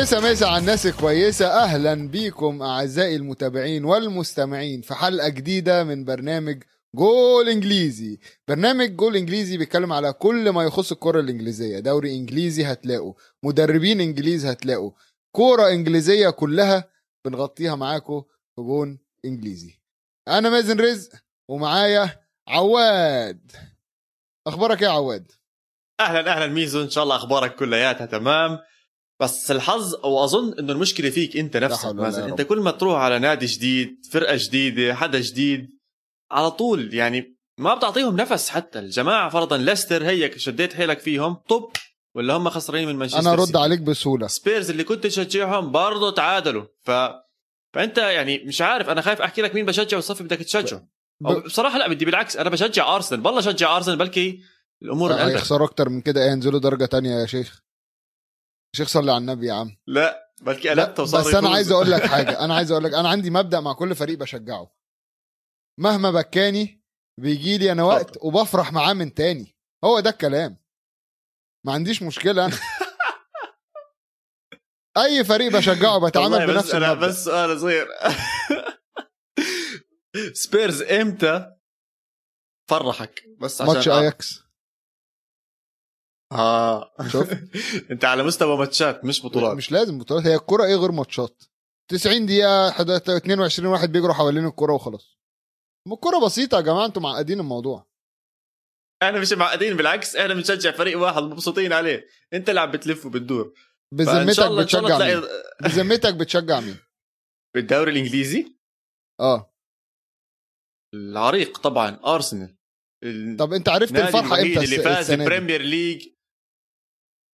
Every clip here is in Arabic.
مسا مسا على الناس الكويسة. أهلا بيكم أعزائي المتابعين والمستمعين في حلقة جديدة من برنامج جول إنجليزي. برنامج جول إنجليزي بيتكلم على كل ما يخص الكرة الإنجليزية. دوري إنجليزي هتلاقوا. مدربين إنجليز هتلاقوا. كورة إنجليزية كلها بنغطيها معاكم في جون إنجليزي. أنا مازن رزق ومعايا عواد. أخبارك إيه يا عواد؟ أهلا أهلا ميزو. إن شاء الله أخبارك كلياتها تمام. بس الحظ وأظن إنه المشكلة فيك أنت نفسك مازن أنت. كل ما تروح على نادي جديد فرقة جديدة حدا جديد على طول يعني ما بتعطيهم نفس حتى الجماعة فرضا ليستر هيك شديت حيلك فيهم طب ولا هم خسرانين من مانشستر أرد سيتي. عليك بسهولة. سبيرز اللي كنت تشجعهم برضه تعادلوا. ف فأنت يعني مش عارف أنا خايف أحكي لك مين بشجع والصف بدك تشجعه. أو بصراحة لا بدي بالعكس أنا بشجع أرسنال بالله شجع أرسنال بلكي الأمور انقلبت هيخسروا أكتر من كده. إيه ينزلوا درجة تانية يا شيخ. شيخ صلي على النبي يا عم. لا بلكي قلبت وصار بس أنا. عايز أقول لك حاجة أنا عايز أقول لك أنا عندي مبدأ مع كل فريق بشجعه. مهما بكاني بيجي لي أنا وقت وبفرح معاه من تاني. هو ده الكلام. ما عنديش مشكلة أنا. أي فريق بشجعه بتعامل بنفس بس أنا بس سؤال صغير. سبيرز إمتى فرحك؟ بس عشان ماتش. أياكس. آه. شوف. انت على مستوى ماتشات مش بطولات. مش لازم بطولات. هي الكرة إيه غير ماتشات؟ 90 دقيقة 11 22 واحد بيجروا حوالين الكرة وخلاص. ما الكرة بسيطة يا جماعة أنتوا معقدين الموضوع. إحنا مش معقدين بالعكس إحنا بنشجع فريق واحد مبسوطين عليه. انت اللي عم بتلف وبتدور. بذمتك بتشجع مين؟ بذمتك بتشجع مين؟ بالدوري الإنجليزي؟ آه. العريق طبعا أرسنال. ال- طب أنت عرفت الفرحة إمتى اللي فاز؟ ال Premier League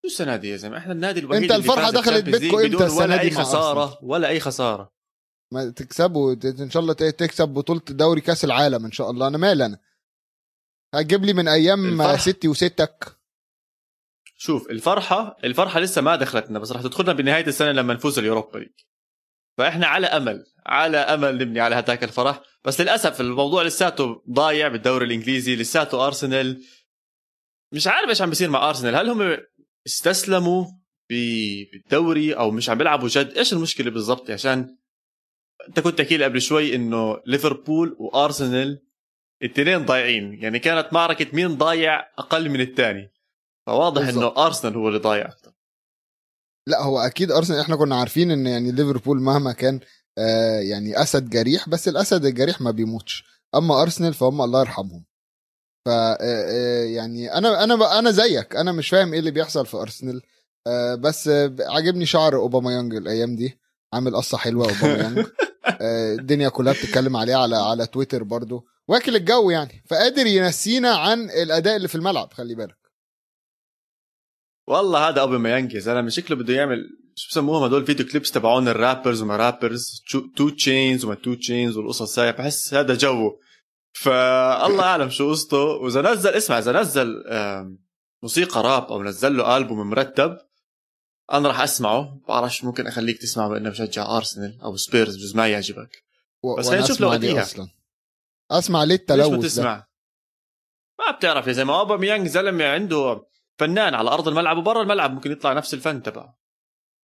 شو السنة دي يا زلمة؟ إحنا النادي الوحيد أنت فاز دخلت بيتكو إمتى ولا أي خسارة ولا أي خسارة. ما تكسبوا إن شاء الله تكسب بطولة دوري كأس العالم إن شاء الله. أنا مال أنا؟ هتجيب لي من أيام. ستي وستك. شوف الفرحة الفرحة لسه ما دخلتنا بس رح تدخلنا بنهاية السنة لما نفوز اليوروبا ليج. فإحنا على أمل على أمل نبني على هذاك الفرح. بس للأسف الموضوع لساته ضايع بالدوري الإنجليزي لساته أرسنال. مش عارف إيش عم بيصير مع أرسنال. هل هم استسلموا بالدوري أو مش عم بيلعبوا جد. إيش المشكلة بالضبط؟ عشان أنت كنت تحكي لي قبل شوي إنه ليفربول وأرسنال الاثنين ضايعين. يعني كانت معركة مين ضايع أقل من الثاني. فواضح بالضبط. إنه أرسنال هو اللي ضايع. أكثر لا هو أكيد أرسنال إحنا كنا عارفين إن يعني ليفربول مهما كان آه يعني أسد جريح بس الأسد الجريح ما بيموتش. أما أرسنال فهم الله يرحمهم. ف آه، آه، يعني أنا أنا أنا زيك. أنا مش فاهم إيه اللي بيحصل في أرسنال. آه بس عاجبني شعر أوباميانج الأيام دي. عامل قصة حلوة أوباميانج. الدنيا كلها بتتكلم عليه على على تويتر برضو. واكل الجو يعني. فقادر ينسينا عن الأداء اللي في الملعب خلي بالك. والله هذا أوباميانج يا زلمة. شكله بده يعمل شو بسموهم هدول؟ video clips تبعون ال rappers وما rappers 2 Chainz وما 2 Chainz والقصص هاي. بحس هذا جوه فالله أعلم شو قصته. وإذا نزل اسمع إذا نزل موسيقى راب أو نزل له ألبوم مرتب أنا راح أسمعه. بعرفش ممكن أخليك تسمعه بأنه بشجع ارسنال أو سبيرز بجوز ما يعجبك. بس خلينا نشوف لو أديها. أصلا. أسمع ليه ليش ما التلوث ده؟ تسمع؟ ما بتعرف يا زلمة. أوباميانج زلمة عنده فنان على أرض الملعب وبرا الملعب ممكن يطلع نفس الفن تبعه.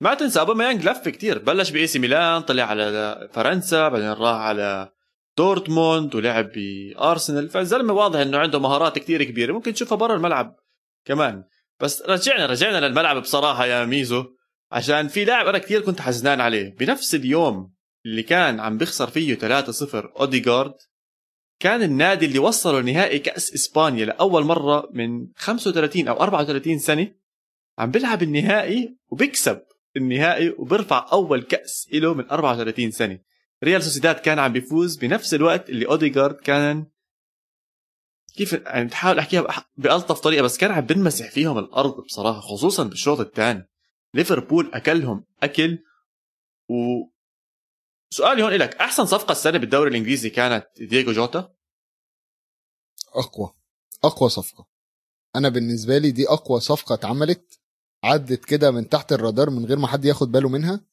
ما تنسى أوباميانج لف كتير. بلش ب AC Milan طلع على فرنسا بعدين راح على دورتموند ولعب بأرسنال. فالزلمه واضح إنه عنده مهارات كتير كبيرة. ممكن تشوفها برا الملعب كمان. بس رجعنا رجعنا للملعب بصراحة يا ميزو. عشان في لاعب أنا كتير كنت حزنان عليه. بنفس اليوم اللي كان عم بيخسر فيه 3-0 اوديجارد كان النادي اللي وصلوا نهائي كأس إسبانيا لأول مرة من 35 أو 34 سنة عم بيلعب النهائي وبيكسب النهائي وبيرفع أول كأس له من 34 سنة. ريال سوسيداد كان عم بيفوز بنفس الوقت اللي أوديغارد كان كيف يعني بحاول أحكيها بألطف طريقة بس كان عم بنمسح فيهم الأرض بصراحة خصوصا بالشوط الثاني. ليفربول أكلهم أكل و سؤالي هون لك أحسن صفقة السنة بالدوري الإنجليزي كانت دييغو جوتا؟ أقوى أقوى صفقة. أنا بالنسبة لي دي أقوى صفقة اتعملت عدت كده من تحت الرادار من غير ما حد ياخد باله منها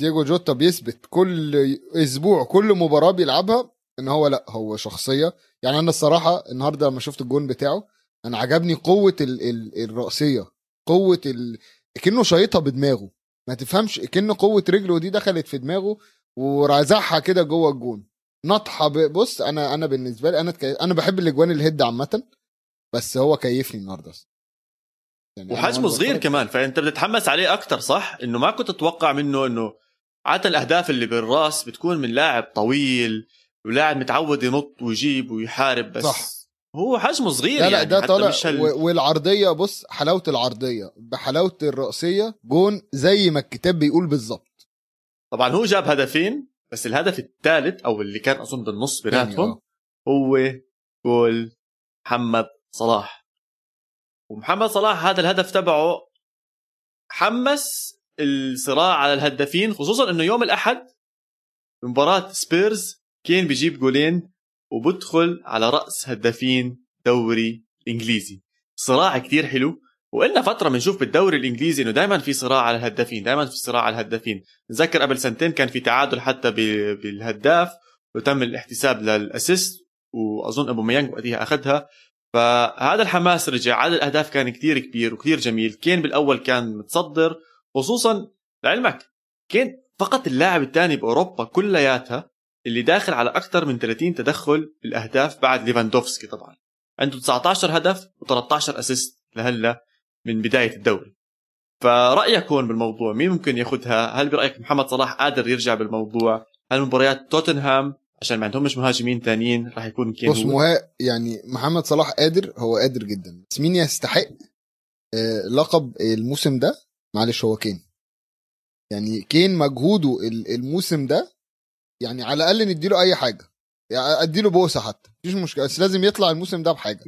ودييجو جوتا بيثبت كل أسبوع كل مباراة بيلعبها إن هو لأ هو شخصية. يعني أنا الصراحة النهارده لما شفت الجون بتاعه أنا عجبني قوة ال ال الرأسية قوة ال... كأنه شايطها بدماغه. ما تفهمش كأن قوة رجله دي دخلت في دماغه ورزعها كده جوه الجون. نطحه بص أنا أنا بالنسبة لي أنا تكي... أنا بحب الأجوان الهيد عامة بس هو كيفني النهارده. يعني وحجمه صغير كمان فأنت بتتحمس عليه أكثر صح؟ إنه ما كنت تتوقع منه إنه عادة الأهداف اللي بالرأس بتكون من لاعب طويل ولاعب متعود ينط ويجيب ويحارب بس صح. هو حجمه صغير لا لا يعني ده طالع مش هال... و- والعرضية بص حلاوة العرضية بحلاوة الرأسية جون زي ما الكتاب بيقول بالظبط طبعا هو جاب هدفين بس الهدف الثالث أو اللي كان أظن بالنص يعني بيناتهم آه. هو جول محمد صلاح ومحمد صلاح هذا الهدف تبعه حمس الصراع على الهدافين خصوصا إنه يوم الأحد مباراة سبيرز كين بيجيب جولين وبدخل على رأس هدافين دوري إنجليزي. صراع كتير حلو وإلنا فترة بنشوف بالدوري الإنجليزي إنه دائما في صراع على الهدافين دائما في صراع على الهدافين. نتذكر قبل سنتين كان في تعادل حتى بالهداف وتم الاحتساب لل assist وأظن أوباميانج وقتها أخذها. فهذا الحماس رجع عدد الأهداف كان كتير كبير وكتير جميل. كين بالأول كان متصدر خصوصا لعلمك كين فقط اللاعب الثاني بأوروبا كلياتها اللي داخل على أكثر من 30 تدخل بالأهداف بعد ليفاندوفسكي طبعا. عنده 19 هدف و13 assist لهلأ من بداية الدوري. فرأيك هون بالموضوع مين ممكن ياخذها هل برأيك محمد صلاح قادر يرجع بالموضوع؟ هل مباريات توتنهام عشان ما عندهمش مهاجمين تانيين راح يكون كين بص مها يعني محمد صلاح قادر هو قادر جدا. بس مين يستحق آه، لقب الموسم ده؟ معلش هو كين. يعني كين مجهوده ال- الموسم ده يعني على الأقل نديله أي حاجة. يعني أديله بوسة حتى. مفيش مشكلة بس لازم يطلع الموسم ده بحاجة.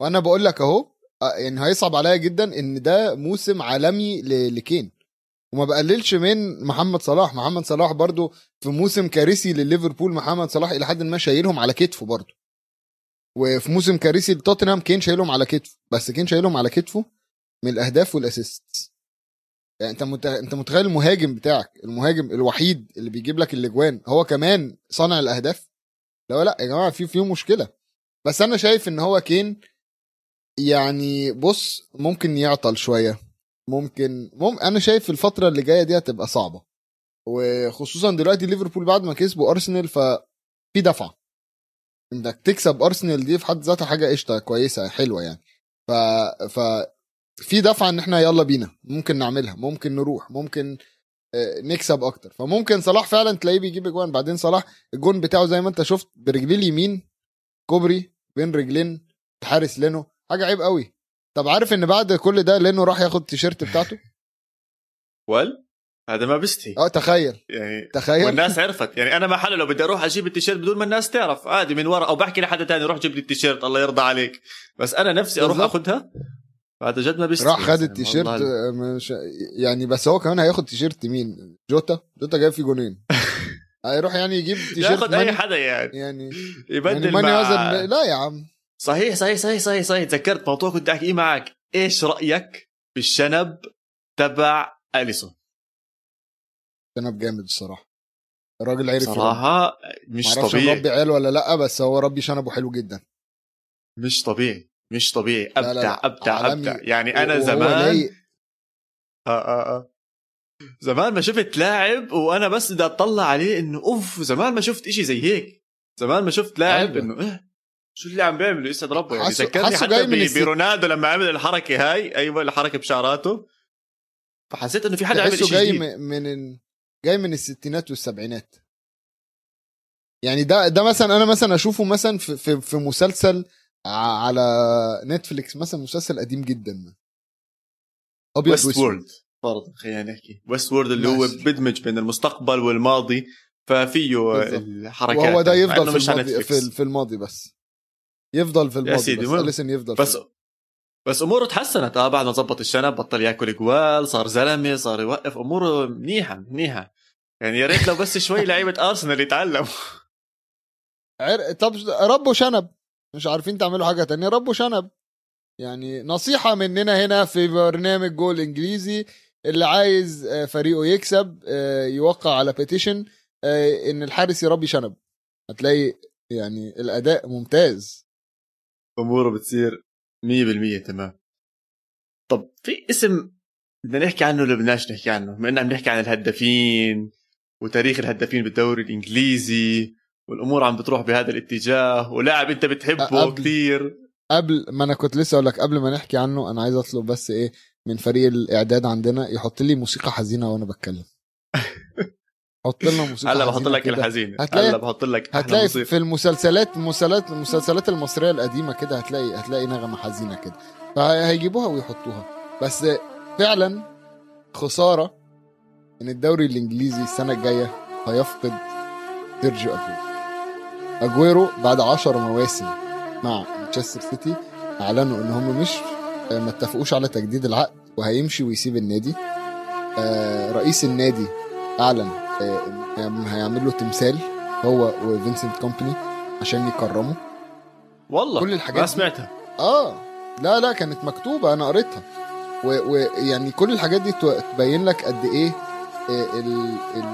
وأنا بقول لك أهو يعني هيصعب عليا جدا إن ده موسم عالمي لكين. وما بقللش من محمد صلاح. محمد صلاح برضو في موسم كارثي لليفربول محمد صلاح إلى حد ما شايلهم على كتفه برضو. وفي موسم كارثي لتوتنهام كين شايلهم على كتفه. بس كين شايلهم على كتفه من الأهداف وال assist يعني انت مت... انت متخيل المهاجم بتاعك المهاجم الوحيد اللي بيجيب لك الأجوان هو كمان صانع الأهداف؟ لا لا يا جماعة في في مشكلة. بس أنا شايف إن هو كين يعني بص ممكن يعطل شوية. ممكن مم... أنا شايف الفترة اللي جاية دي هتبقى صعبة. وخصوصا دلوقتي ليفربول بعد ما كسبوا أرسنال ففي دفعة. إنك تكسب أرسنال دي في حد ذاتها حاجة قشطة كويسة حلوة يعني. ف ف في دفعة إن إحنا يلا بينا ممكن نعملها ممكن نروح ممكن آه، نكسب أكتر. فممكن صلاح فعلا تلاقيه بيجيب اجوان بعدين صلاح الجون بتاعه زي ما أنت شفت برجليه اليمين كوبري بين رجلين الحارس لينو. حاجة عيب قوي. طب عارف إن بعد كل ده لينو راح ياخد التيشيرت بتاعته؟ ول هذا ما بيستحي آه تخيل. يعني تخيل. والناس عرفت يعني أنا محله لو بدي أروح أجيب التيشيرت بدون ما الناس تعرف. عادي من ورا أو بحكي لحدا تاني روح جيب لي التيشيرت الله يرضى عليك. بس أنا نفسي أروح. اخذها هذا جد ما بيستحي راح خد. التيشيرت مش يعني بس هو كمان هياخد تيشيرت مين؟ جوتا؟ جوتا جايب فيه جونين. هيروح يعني يجيب تيشيرت ياخذ اي حدا يعني. يعني يبدل يعني مع... وزن لا يا عم. صحيح صحيح صحيح صحيح صحيح. تذكرت موضوع كنت أحكي معك. إيش رأيك بالشنب تبع أليسون؟ شنب جامد الصراحة. الراجل عرف. صراحة مش طبيعي. مربي عيال ولا لأ بس هو ربي شنبه حلو جدا. مش طبيعي. مش طبيعي. لا، لا، أبدع لا. أبدع. أبدع. يعني أنا زمان لايق. آه آه آه. زمان ما شفت لاعب وأنا بس بدي أطلع عليه إنه أوف زمان ما شفت إشي زي هيك. زمان ما شفت لاعب أيوة. إنه إيه. شو اللي عم بيعمله؟ يسعد ربه يعني. ذكرني حتى برونالدو لما عمل الحركة هاي. أيوه الحركة بشعراته. فحسيت إنه في حدا عمل شيء جاي جديد. من جاي من الستينات والسبعينات. يعني ده ده مثلا أنا مثلا أشوفه مثلا في في, في مسلسل على نتفليكس مثلا مسلسل قديم جدا. أبيض Westworld فرضا خلينا نحكي. Westworld اللي هو. بدمج بين المستقبل والماضي ففيه. الحركات. وهو ده يفضل في الماضي. في, في الماضي بس. يفضل في الماضي سيدي، بس. اليسون يفضل. بس في بس أموره تحسنت. آه بعد ما ظبط الشنب بطل ياكل جوال صار زلمة صار يوقف. أموره منيحة منيحة. يعني يا ريت لو بس شوي لعيبة أرسنال يتعلموا. طب ربوا شنب. مش عارفين تعملوا حاجة تانية. ربوا شنب. يعني نصيحة مننا هنا في برنامج جول إنجليزي اللي عايز آه، فريقه يكسب آه، يوقع على بيتيشن إن الحارس يربي شنب. هتلاقي يعني الأداء ممتاز. اموره بتصير 100% تمام. طب في اسم بدنا نحكي عنه ولا بدناش نحكي عنه؟ بما إننا عم نحكي عن الهدافين وتاريخ الهدافين بالدوري الإنجليزي والأمور عم بتروح بهذا الاتجاه ولاعب أنت بتحبه قبل- كثير قبل ما أنا كنت لسه أقول لك قبل ما نحكي عنه أنا عايز أطلب بس إيه من فريق الإعداد عندنا يحط لي موسيقى حزينة وأنا بتكلم. حط لنا موسيقى هلا بحط لك كده. الحزين هتلاقي- هلا بحط لك هتلاقي موسيقى. في المسلسلات مسلسلات المسلسلات المصرية القديمة كده هتلاقي هتلاقي نغمة حزينة كده. فهيجيبوها ويحطوها. بس فعلا خسارة إن الدوري الإنجليزي السنة الجاية هيفقد سيرجيو اجويرو أجويرو بعد 10 مواسم مع مانشستر سيتي أعلنوا إن هم مش ما اتفقوش على تجديد العقد وهيمشي ويسيب النادي. آه، رئيس النادي أعلن آه، إن هيعمل له تمثال هو وفينسنت كومباني عشان يكرمه والله كل الحاجات ما. سمعتها. آه لا لا كانت مكتوبة أنا قريتها. ويعني كل الحاجات دي تبين لك قد إيه آه، ال ال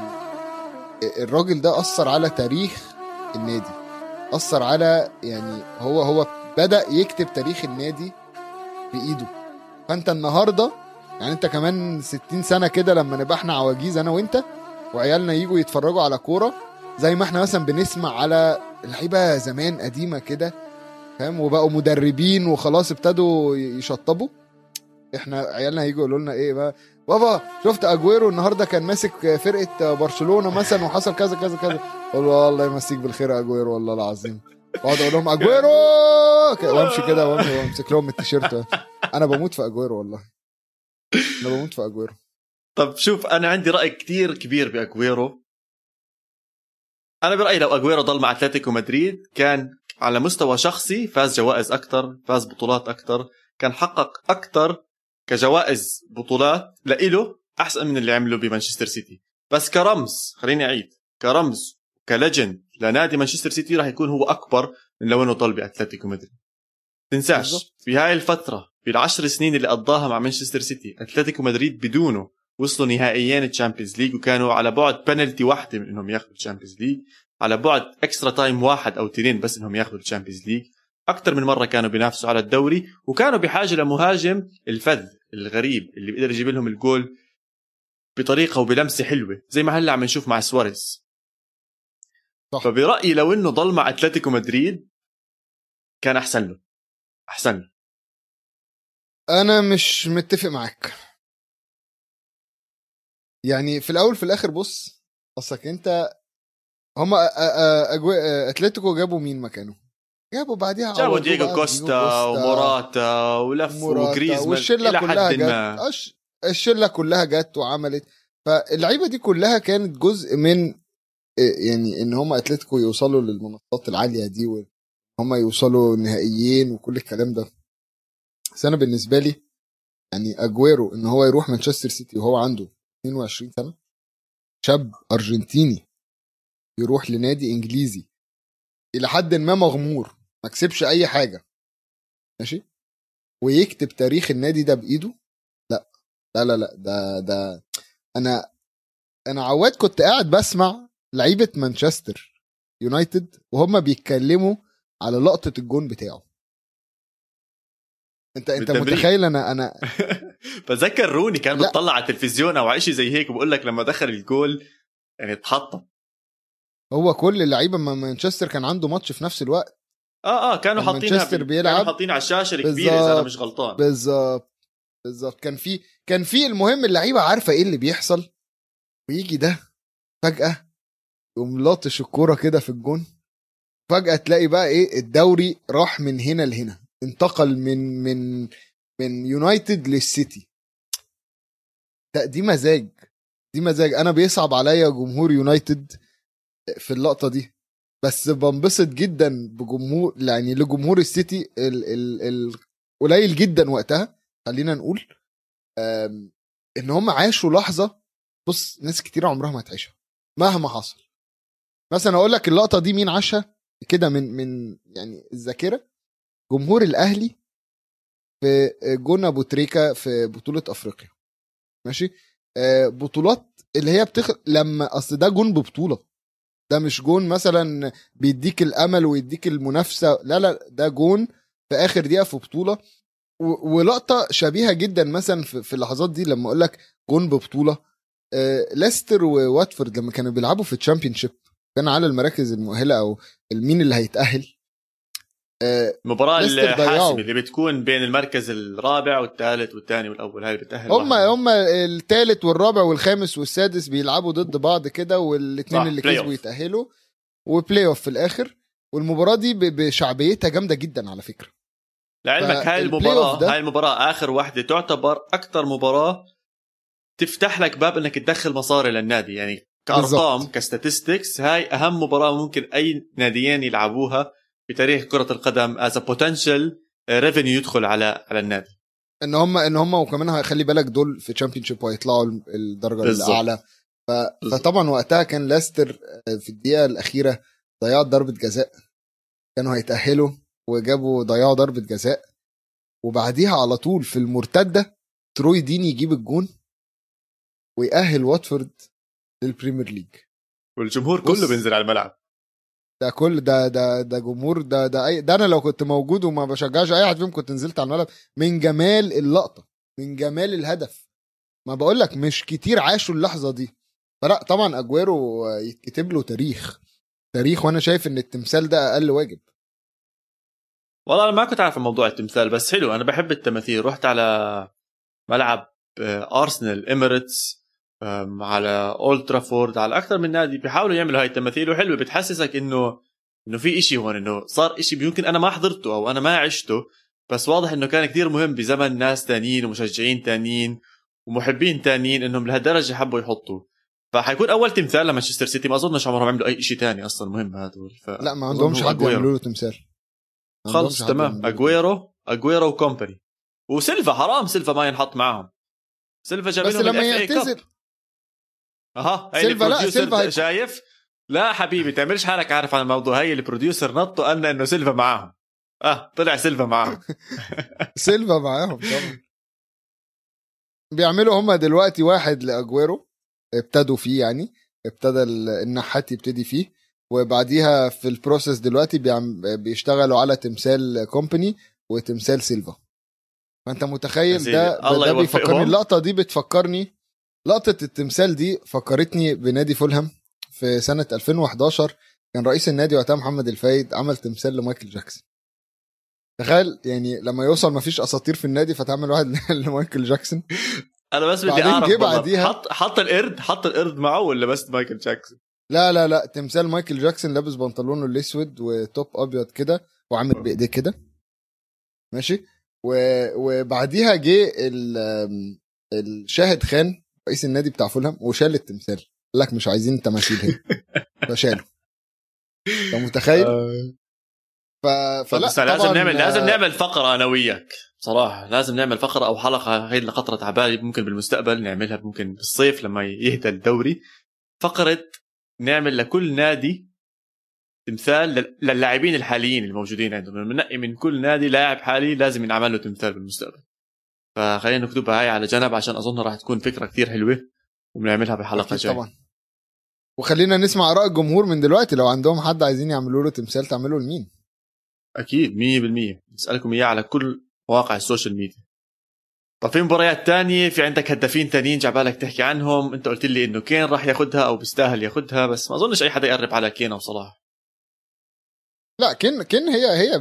الراجل ده أثر على تاريخ النادي. أثر على يعني هو هو بدأ يكتب تاريخ النادي بإيده. فأنت النهارده يعني أنت كمان 60 سنة كده لما نبقى إحنا عواجيز أنا وأنت وعيالنا يجوا يتفرجوا على كورة زي ما إحنا مثلا بنسمع على لعيبة زمان قديمة كده فاهم؟ وبقوا مدربين وخلاص ابتدوا يشطبوا. إحنا عيالنا هيجوا يقولوا لنا إيه بقى؟ بابا شفت أجويرو النهارده كان ماسك فرقة برشلونة مثلا وحصل كذا كذا كذا. أقول له الله يمسيك بالخير يا أجويرو والله العظيم. واقعد أقول لهم أجويرو! وأمشي كده وأمسك لهم التيشيرت. أنا بموت في أجويرو والله. أنا بموت في أجويرو. طب شوف أنا عندي رأي كتير كبير بأجويرو. أنا برأيي لو أجويرو ضل مع أتلتيكو مدريد كان على مستوى شخصي فاز جوائز أكثر فاز بطولات أكثر كان حقق أكثر كجوائز بطولات لإله أحسن من اللي عمله بمانشستر سيتي. بس كرمز خليني أعيد كرمز ك legend لنادي مانشستر سيتي راح يكون هو أكبر من لو إنه ضل بأتلتيكو مدريد. تنساش بالضبط. في هاي الفترة بالعشر سنين اللي قضاها مع مانشستر سيتي أتلتيكو مدريد بدونه وصلوا نهائيين Champions League وكانوا على بعد بنالتي واحدة من إنهم ياخذوا ال Champions League على بعد extra time واحد أو اثنين بس إنهم ياخذوا ال Champions League. أكثر من مرة كانوا بينافسوا على الدوري وكانوا بحاجة لمهاجم الفذ. الغريب اللي بيقدر يجيب لهم الجول بطريقة وبلمسة حلوة زي ما هلأ عم نشوف مع سواريز. صح. فبرأيي لو إنه ضل مع أتلتيكو مدريد كان أحسن له. أحسن له. أنا مش متفق معاك يعني في الأول في الآخر بص اصلك أنت هما أتلتيكو جابوا مين مكانه؟ جابوا بعديها جابوا دييغو كوستا وموراتا ولف وجريزمان والشلة إلى كلها ما. أش... الشلة كلها جت وعملت. فاللعيبة دي كلها كانت جزء من إيه، يعني إن هم أتلتيكو يوصلوا للمنصات العالية دي وهم يوصلوا نهائيين وكل الكلام ده. بس أنا بالنسبة لي يعني أجويرو إن هو يروح مانشستر سيتي وهو عنده 22 سنة شاب أرجنتيني يروح لنادي إنجليزي إلى حد ما مغمور. ما كسبش أي حاجة. ماشي؟ ويكتب تاريخ النادي ده بإيده؟ لا. لا لا لا. ده ده أنا أنا عواد كنت قاعد بسمع لعيبة مانشستر يونايتد وهم بيتكلموا على لقطة الجون بتاعه. أنت أنت بالتمرين. متخيل أنا أنا بتذكر روني كان لا. بتطلع على التلفزيون أو شيء زي هيك بقول لك لما دخل الجول يعني تحطم هو كل اللعيبة ما مانشستر كان عنده ماتش في نفس الوقت. آه آه كانوا كان حاطينها مانشستر بيلعب. كانوا حاطينها على الشاشة الكبيرة إذا أنا. مش غلطان. بالظبط بالظبط. كان في كان في المهم اللعيبة عارفة إيه اللي بيحصل؟ ويجي ده فجأة يقوم لاطش الكورة كده في الجون. فجأة تلاقي بقى إيه الدوري راح من هنا لهنا انتقل من من من يونايتد للسيتي. ده دي مزاج دي مزاج. أنا بيصعب عليا جمهور يونايتد في اللقطة دي. بس بنبسط جدا بجمهور يعني لجمهور السيتي ال ال ال قليل جدا وقتها خلينا نقول. إن هم عاشوا لحظة بص ناس كتير عمرها ما تعيشها مهما حصل. مثلا أقول لك اللقطة دي مين عاشها؟ كده من من يعني الذاكرة. جمهور الأهلي في جون أبو تريكة في بطولة أفريقيا. ماشي؟ آه، بطولات اللي هي بتخ... لما أصل ده جون ببطولة. ده مش جون مثلا بيديك الأمل ويديك المنافسة لا لا ده جون في آخر دقيقة في بطولة. ولقطة شبيهة جدا مثلا في, اللحظات دي لما أقول لك جون ببطولة. آه ليستر وواتفورد لما كانوا بيلعبوا في ال Championship كان على المراكز المؤهلة أو مين اللي هيتأهل؟ آه ليستر ضيعوا. الحاسمه اللي بتكون بين المركز الرابع والثالث والثاني والأول هاي اللي بتأهل هم واحد. هم الثالث والرابع والخامس والسادس بيلعبوا ضد بعض كده والاثنين اللي كسبوا أوف. يتأهلوا و playoff في الآخر والمباراة دي بشعبيتها جامدة جدا على فكرة لعلمك هاي ده- هاي المباراة آخر واحدة تعتبر أكثر مباراة تفتح لك باب إنك تدخل مصاري للنادي يعني كأرقام. ك statistics هاي أهم مباراة ممكن أي ناديين يلعبوها بتاريخ كرة القدم as potential revenue يدخل على على النادي. إن هم إن هم وكمان هيخلي بالك دول في Championship وهيطلعوا ال- الدرجة بالظبط. الأعلى. ف... فطبعا وقتها كان ليستر آه، في الدقيقة الأخيرة ضيعوا ضربة جزاء. كانوا هيتأهلوا وجابوا ضيعوا ضربة جزاء. وبعديها على طول في المرتدة تروي ديني يجيب الجون ويأهل واتفورد لل Premier League. والجمهور. كله بينزل على الملعب. ده كل ده ده ده جمهور ده ده أي ده أنا لو كنت موجود وما بشجعش أي حد فيهم كنت نزلت على الملعب. من جمال اللقطة من جمال الهدف. ما بقول لك مش كتير عاشوا اللحظة دي. فلا طبعا أجويرو يتكتب له تاريخ تاريخ وأنا شايف إن التمثال ده أقل واجب. والله أنا ما كنت عارف موضوع التمثال بس حلو أنا بحب التماثيل. رحت على ملعب آه، ارسنال اميريتس آم، على اولد ترافورد على أكثر من نادي بيحاولوا يعملوا هاي التماثيل وحلوة. بتحسسك إنه إنه في إشي هون إنه صار إشي يمكن أنا ما حضرته أو أنا ما عشته. بس واضح إنه كان كتير مهم بزمن ناس تانيين ومشجعين تانيين ومحبين تانيين إنهم لهالدرجة حبوا يحطوا. فحيكون أول تمثال لمانشستر سيتي. ما أظنش عمرهم عملوا أي شيء تاني أصلا مهم هذول. ف... لا ما عندهمش حد. يعملوا له تمثال. خلص تمام. اجويرو اجويرو وكومباني وسيلفا حرام سيلفا ما ينحط معاهم سيلفا جاب بس لما يعتزل. أها سيلفا- لا، سيلفا شايف؟ لا حبيبي تعملش حالك عارف عن الموضوع. هي ال producer نط وقال لنا إنه سيلفا معاهم. آه طلع سيلفا معاهم. سيلفا معاهم طبعا. بيعملوا هم دلوقتي واحد لأجويرو ابتدوا فيه يعني ابتدى ال- النحات يبتدي فيه. وبعديها في process دلوقتي بيعم بيشتغلوا على تمثال كومباني وتمثال سيلفا. فأنت متخيل ده الله ده بيفكرني. اللقطة دي بتفكرني لقطة التمثال دي فكرتني بنادي فولهام في سنة 2011 كان رئيس النادي وقتها محمد الفايد عمل تمثال لمايكل جاكسون. تخيل يعني لما يوصل ما فيش أساطير في النادي فتعمل واحد لمايكل جاكسون. أنا بس بدي أعرف بعديها- حط حط القرد حط القرد معه ولا بس مايكل جاكسون؟ لا لا لا تمثال مايكل جاكسون لابس بنطلونه الأسود وتوب أبيض كده وعامل بإيديه كده. ماشي؟ و... وبعديها جه ال... الشاهد خان. رئيس النادي بتاع فولهام وشال التمثال. قال لك مش عايزين تماثيل هنا. فشاله. أنت متخيل؟ ف... فلا فلا لازم طبعاً، نعمل لازم آه، نعمل فقرة أنا وياك صراحة لازم نعمل فقرة أو حلقة هي اللي خطرت على بالي ممكن بالمستقبل نعملها ممكن بالصيف لما يهدى الدوري. فقرة نعمل لكل نادي تمثال لل- للاعبين الحاليين الموجودين عندهم. بننقي من كل نادي لاعب حالي لازم ينعمل له تمثال بالمستقبل. فخلينا نكتبها هاي على جنب عشان أظن راح تكون فكرة كثير حلوة وبنعملها بحلقة جاية. طبعا. وخلينا نسمع آراء الجمهور من دلوقتي. لو عندهم حد عايزين يعملوا له تمثال تعملوا لمين؟ أكيد 100% نسألكم إياه على كل مواقع السوشيال ميديا. طب في مباريات تانية؟ في عندك هدافين تانيين جعبالك تحكي عنهم؟ أنت قلت لي إنه كين راح ياخدها أو بيستاهل ياخدها بس ما أظنش أي حدا يقرب على كين أو صلاح. لا كين كين هي هي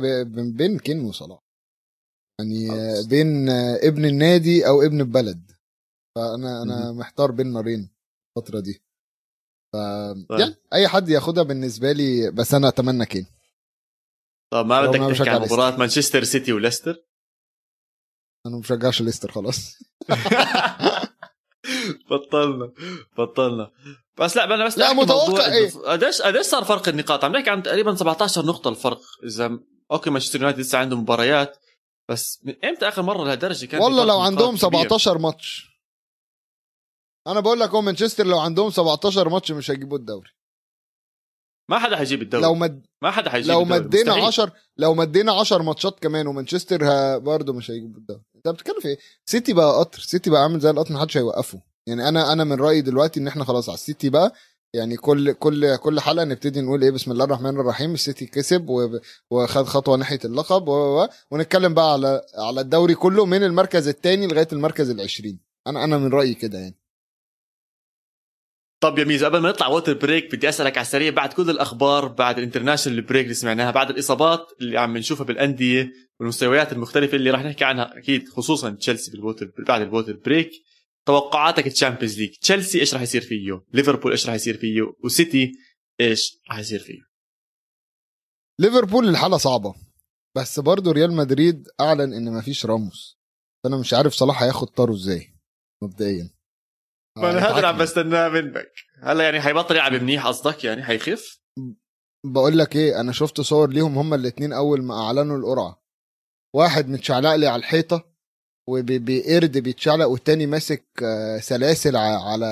بين كين وصلاح. يعني. بين ابن النادي أو ابن البلد فأنا أنا. محتار بين نارين الفترة دي ف طيب. يعني أي حد ياخدها بالنسبة لي بس أنا أتمنى كين طب ما بدك تحكي عن. مباراة مانشستر سيتي وليستر أنا ما بشجعش ليستر خلاص بطلنا بطلنا بس لا أنا بس لا، متوقع؟ إنه قديش قديش صار فرق النقاط عم نحكي عن تقريبا 17 نقطة الفرق إذا Okay مانشستر يونايتد لسه عنده مباريات بس من إمتى آخر مرة لهالدرجة كان والله لو عندهم كبير؟ 17 ماتش أنا بقول لك هو مانشستر لو عندهم 17 ماتش مش هيجيبوا الدوري ما حدا حيجيب الدوري لو مد... ما حدا حيجيب لو الدوري. مدينا مستحيل. 10 لو مدينا 10 ماتشات كمان ومانشستر ه... برضه مش هيجيبوا الدوري أنت بتتكلم في إيه؟ سيتي بقى قطر سيتي بقى عامل زي القطر محدش هيوقفه يعني أنا أنا من رأيي دلوقتي إن إحنا خلاص على السيتي بقى يعني كل كل كل حلقة نبتدي نقول إيه بسم الله الرحمن الرحيم السيتي كسب وخد خطوة ناحية اللقب و... و... ونتكلم بقى على على الدوري كله من المركز الثاني لغاية المركز العشرين. أنا أنا من رأيي كده يعني. طب يا ميزو قبل ما نطلع water break بدي أسألك على السريع بعد كل الأخبار بعد ال international break اللي سمعناها بعد الإصابات اللي عم نشوفها بالأندية والمستويات المختلفة اللي راح نحكي عنها أكيد خصوصا تشيلسي بال water بعد ال water break توقعاتك Champions League. تشيلسي إيش راح يصير فيه؟ ليفربول إيش راح يصير فيه؟ وسيتي إيش راح يصير فيه؟ ليفربول الحالة صعبة بس برضه ريال مدريد أعلن إن مفيش راموس. فأنا مش عارف صلاح هياخد طاره إزاي مبدئيا. ما أنا هذا اللي عم. بستناه منك. هلا يعني حيبطل يلعب منيح قصدك يعني حيخف بقول لك إيه أنا شفت صور ليهم هما الاتنين أول ما أعلنوا القرعة. واحد متشعلق لي على الحيطة وبقرد بيتشعلق والتاني ماسك آه، سلاسل على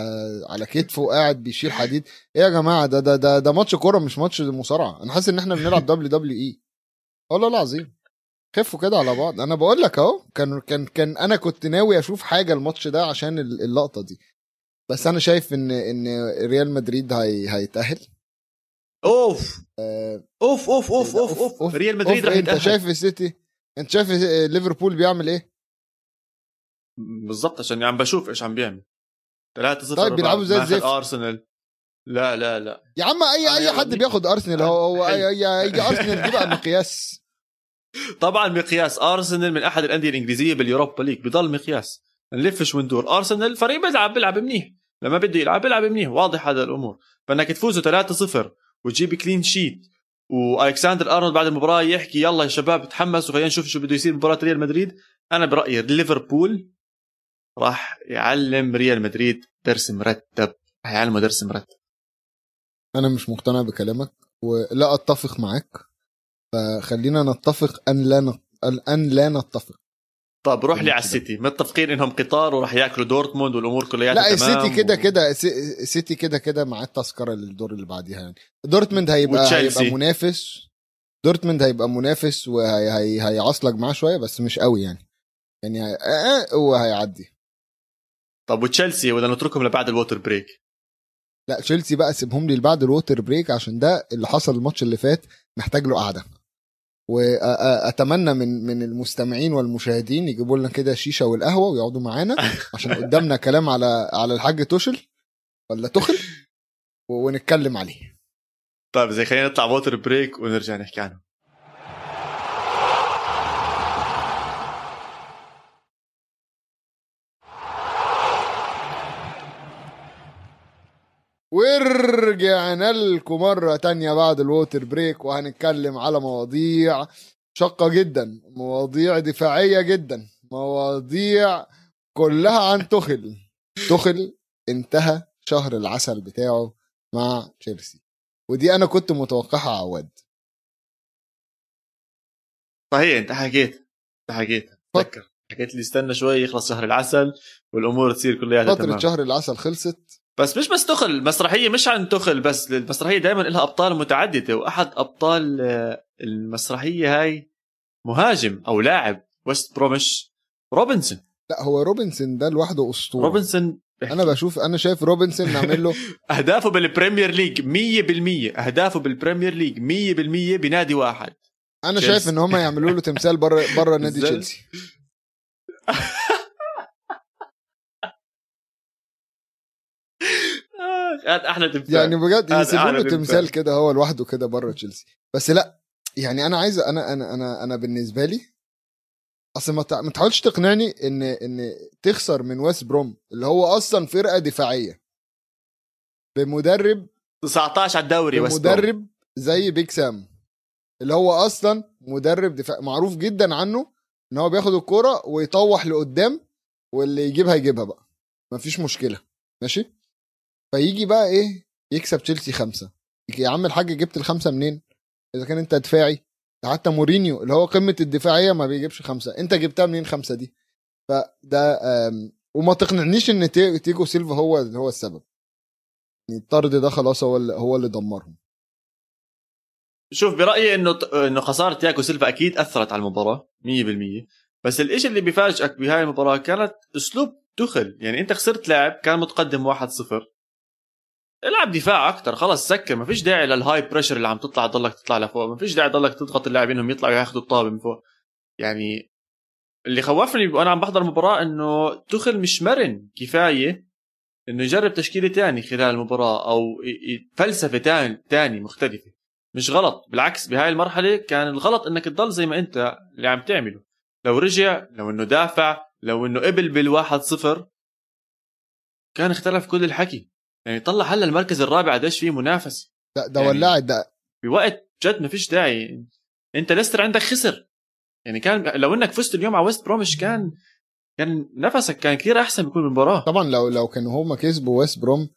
على كتفه وقاعد بيشيل حديد. إيه يا جماعة؟ ده ده ده, ده ماتش كورة مش ماتش مصارعة. أنا حاسس إن إحنا بنلعب WWE. والله العظيم. خفوا كده على بعض. أنا بقول لك أهو كان كان كان أنا كنت ناوي أشوف حاجة الماتش ده عشان ال- اللقطة دي. بس أنا شايف إن إن ريال مدريد هي هيتأهل. أوف! آه، أوف أوف أوف إيه؟ أوف أوف. ريال مدريد راح إيه، أنت يتأهل. شايف السيتي؟ أنت شايف ليفربول بيعمل إيه؟ بالضبط عشان عم بشوف إيش عم بيعمل. 3 0 طيب بيلعبوا زي الزفت. ارسنال لا لا لا. يا عم أي اي حد. بياخد ارسنال هو هو حلو. أي- أي- ارسنال دي بقى مقياس. طبعا مقياس. ارسنال من أحد الأندية الإنجليزية بال Europa League. بضل مقياس. نلف وندور ارسنال فريق بيلعب بيلعب منيح. لما بده يلعب بيلعب منيح. واضح هذا الأمور. فانك تفوزوا 3 0 وتجيب clean sheet وألكسندر أرنولد بعد المباراة يحكي يلا يا شباب تحمسوا خلينا نشوف شو بده يصير بمباراه ريال مدريد. أنا برأيي ليفربول راح يعلم ريال مدريد درس مرتب. راح يعلمه درس مرتب. أنا مش مقتنع بكلامك ولا أتفق معاك فخلينا نتفق أن لا نت... أن لا نتفق. طب روح لي على. السيتي. متفقين إنهم قطار وراح يأكلوا دورتموند والأمور كلياتها لا السيتي كده و- كده سي- السيتي كده كده معاه التذكرة للدور اللي بعديها يعني. دورتموند هيبقى وتشيلسي. هيبقى منافس. دورتموند هيبقى منافس وهيعصلك معاه شوية بس مش قوي يعني. يعني هي... آه، هو هيعدي. طب وتشيلسي ولا نتركهم لبعد ال water break؟ لا تشيلسي بقى سيبهم لي بعد ال water break عشان ده اللي حصل الماتش اللي فات محتاج له قعدة. واتمنى من من المستمعين والمشاهدين يجيبوا لنا كده شيشة والقهوة ويقعدوا معانا عشان قدامنا كلام على على الحاج توشل ولا توخل ونتكلم عليه. طيب زي خلينا نطلع water break ونرجع نحكي عنه. ورجعنا لكم مرة تانية بعد ال water break وهنتكلم على مواضيع شاقة جدا مواضيع دفاعية جدا مواضيع كلها عن تخل تخل انتهى شهر العسل بتاعه مع تشيلسي. ودي أنا كنت متوقعها عواد. صحيح انت حكيت انت حكيت. تذكر حكيت لي استنى شوي يخلص شهر العسل والأمور تصير كلياتها فترة تمام. شهر العسل خلصت بس مش بس تخل المسرحيه مش عن تخل بس المسرحية دائما لها أبطال متعددة وأحد أبطال آه، المسرحية هاي مهاجم أو لاعب ويست بروميتش روبنسون. لا هو روبنسون ده لوحده أسطورة. روبنسون أنا بشوف أنا شايف روبنسون نعمل له أهدافه بال Premier League 100% أهدافه بال Premier League 100% بنادي واحد. أنا. شايف إن هم يعملوا له تمثال بره بره نادي تشيلسي هذا أحلى تمثال يعني بجد يسيبوا له تمثال. كده هو لوحده كده بره تشيلسي. بس لا يعني أنا عايز أنا أنا أنا أنا بالنسبة لي أصل ما تحاولش تقنعني إن إن تخسر من ويست بروم اللي هو أصلا فرقة دفاعية. بمدرب 19 على الدوري ويست. مدرب زي بيك سام اللي هو أصلا مدرب دفاع معروف جدا عنه إن هو بياخد الكرة ويطوح لقدام واللي يجيبها يجيبها بقى. مفيش مشكلة. ماشي؟ فيجي بقى إيه؟ يكسب تشيلسي خمسة. يا عم الحاج جبت الخمسة منين؟ إذا كان أنت دفاعي. حتى مورينيو اللي هو قمة الدفاعية ما بيجيبش خمسة. أنت جبتها منين خمسة دي؟ فده وما تقنعنيش إن تي- تياجو سيلفا هو هو السبب. يعني الطرد ده خلاص هو اللي هو اللي دمرهم. شوف برأيي إنه إنه خسارة تياجو سيلفا أكيد أثرت على المباراة 100% بس الإشي اللي بيفاجئك بهاي المباراة كانت أسلوب توخل. يعني أنت خسرت لاعب كان متقدم 1-0 العب دفاع أكثر خلص سكر ما فيش داعي لل high pressure اللي عم تطلع تضلك تطلع لفوق ما فيش داعي تضلك تضغط اللاعبين إنهم يطلعوا ياخذوا الطابة من فوق. يعني اللي خوفني وأنا عم بحضر المباراه إنه توخل مش مرن كفاية إنه يجرب تشكيلة تاني خلال المباراة أو فلسفة تاني تاني مختلفة. مش غلط بالعكس بهاي المرحلة كان الغلط إنك تضل زي ما أنت اللي عم تعمله. لو رجع لو إنه دافع لو إنه قبل بالواحد صفر كان اختلف كل الحكي. يعني طلع هلا المركز الرابع قديش فيه؟ منافسة. ده, ده يعني ولعت ده. بوقت جد ما فيش داعي. انت ليستر عندك خسر. يعني كان لو انك فزت اليوم على ويست بروميتش كان كان نفسك كان كثير أحسن بيكون المباراه طبعا لو لو كانوا هم كسبوا ويست بروم